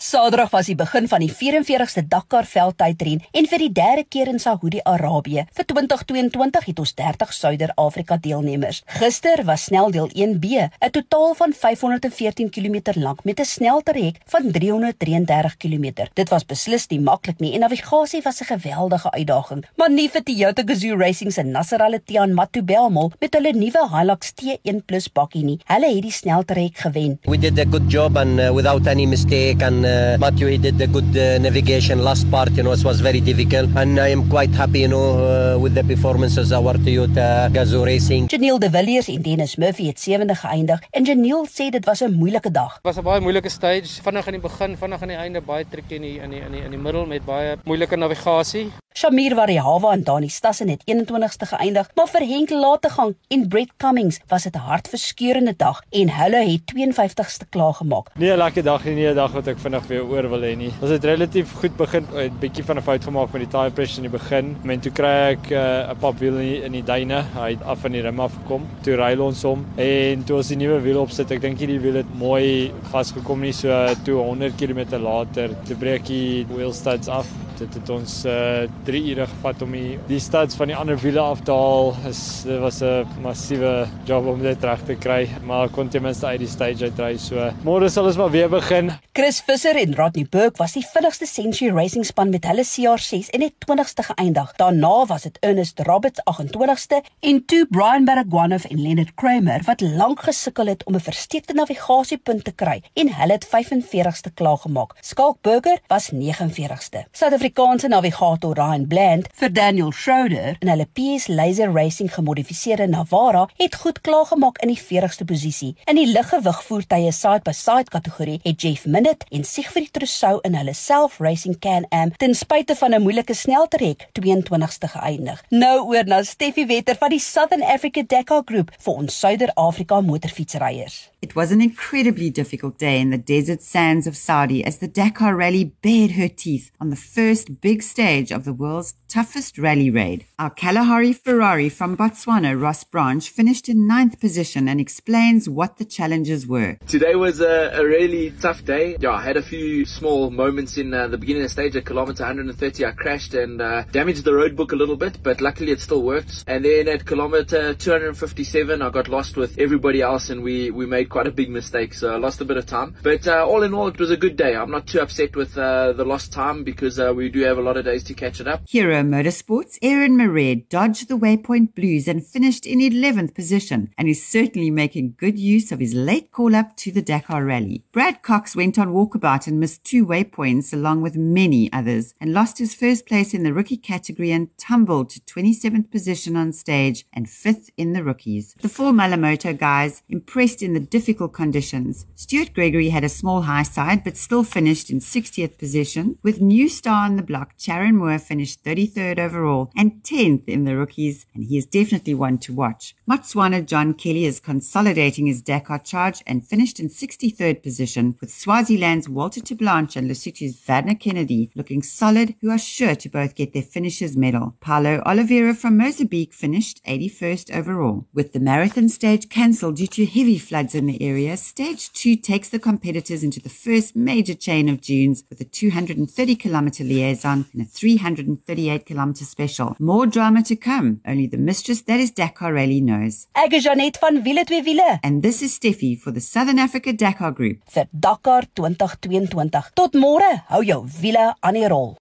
Saterdag was die begin van die 44ste Dakar veldtydren en vir die derde keer in Saudi-Arabië. Vir 2022 het ons 30 Suider-Afrika deelnemers. Gister was sneldeel 1B, 'n totaal van 514 km lank met 'n sneltrek van 333 km. Dit was beslis nie maklik nie en navigasie was 'n geweldige uitdaging, maar nie vir Toyota Gazoo Racing se Nasser Al-Attiyah Matubelmol met hulle nuwe Hilux T1+ bakkie nie. Hulle het die sneltrek gewen. We did a good job and uh, without any mistake and uh, Matthew he did the good uh, navigation last part you know it was very difficult and I am quite happy you know uh, with the performances of our Toyota Gazoo Racing. Janiel De Villiers en Dennis Murphy het sewende geëindig en Janiel sê dit was 'n moeilike dag. Dit was 'n baie moeilike stage, vinnig aan die begin, vinnig aan die einde, baie tricky in die in die in die in die middel met baie moeilike navigasie. Shamir Varihawa en Dani Stassen het 21ste geëindig, maar vir Henk Lategang en Brett Cummings was dit 'n hartverskeurende dag en hulle het 52ste klaar gemaak. Nee, 'n lekker dag nie 'n dag wat ek vinnig weer oor wil hê nie. Ons het relatief goed begin, 'n bietjie van 'n fout gemaak met die tire pressure in die begin. Men toe kry ek eh, 'n uh, pap wiel in die, in die duine. Hy het af van die rim af gekom. Toe ry ons hom en toe ons die nuwe wiel opsit, ek dink hierdie wiel het mooi vasgekom nie so toe 100 km later te breek die wheel studs af dit het ons uh 3 ure gevat om die die studs van die ander wiele af te haal. Is dit was 'n massiewe job om dit reg te kry, maar kon ten minste uit die stage uitry. So môre sal ons maar weer begin. Chris Visser en Rodney Burke was die vinnigste Century Racing span met hulle CR6 en het 20ste geëindig. Daarna was dit Ernest Roberts 28ste en toe Brian Baragwanath en Leonard Kramer wat lank gesukkel het om 'n versteekte navigasiepunt te kry en hulle het 45ste klaargemaak. Skalk Burger was 49ste. South Suid-Afrikaanse navigator Ryan Bland vir Daniel Schroeder in hulle PS Laser Racing gemodifiseerde Navara het goed klaargemaak in die 40ste posisie. In die liggewig voertuie side-by-side kategorie het Jeff Minute en Siegfried Trousseau in hulle Self Racing Can-Am ten spyte van 'n moeilike sneltrek 22ste geëindig. Nou oor na Steffi Wetter van die Southern Africa Dakar Groep vir ons Suider-Afrika motorfietsryers. It was an incredibly difficult day in the desert sands of Saudi as the Dakar Rally bared her teeth on the first big stage of the world's toughest rally raid. Our Kalahari Ferrari from Botswana, Ross Branch, finished in ninth position and explains what the challenges were. Today was a, a really tough day. Yeah, I had a few small moments in uh, the beginning of the stage at kilometer 130. I crashed and uh, damaged the road book a little bit, but luckily it still worked. And then at kilometer 257, I got lost with everybody else and we, we made quite a big mistake, so I lost a bit of time. But uh, all in all, it was a good day. I'm not too upset with uh, the lost time because uh, we do have a lot of days to catch it up. Hero Motorsports, Aaron Moret dodged the Waypoint Blues and finished in 11th position and is certainly making good use of his late call up to the Dakar Rally. Brad Cox went on walkabout and missed two waypoints along with many others and lost his first place in the rookie category and tumbled to 27th position on stage and 5th in the rookies. The four Malamoto guys impressed in the difficult conditions. Stuart Gregory had a small high side but still finished in 60th position. With new star on the block, Charon Moore finished 33rd overall and 10th in the rookies, and he is definitely one to watch. Motswana John Kelly is consolidating his Dakar charge and finished in 63rd position, with Swaziland's Walter Teblanche and Lesotho's Vadna Kennedy looking solid, who are sure to both get their finishers medal. Paulo Oliveira from Mozambique finished 81st overall. With the marathon stage cancelled due to heavy floods in the area, stage two takes the competitors into the first major chain of dunes with a 230 kilometer liaison and a 338 kilometer special. More drama to come. Only the mistress that is Dakar Rally knows. Ek is Janet van Wiele twee Wiele. And this is Steffi for the Southern Africa Dakar Group. vir Dakar 2022. Tot môre, hou jou wiele aan die rol.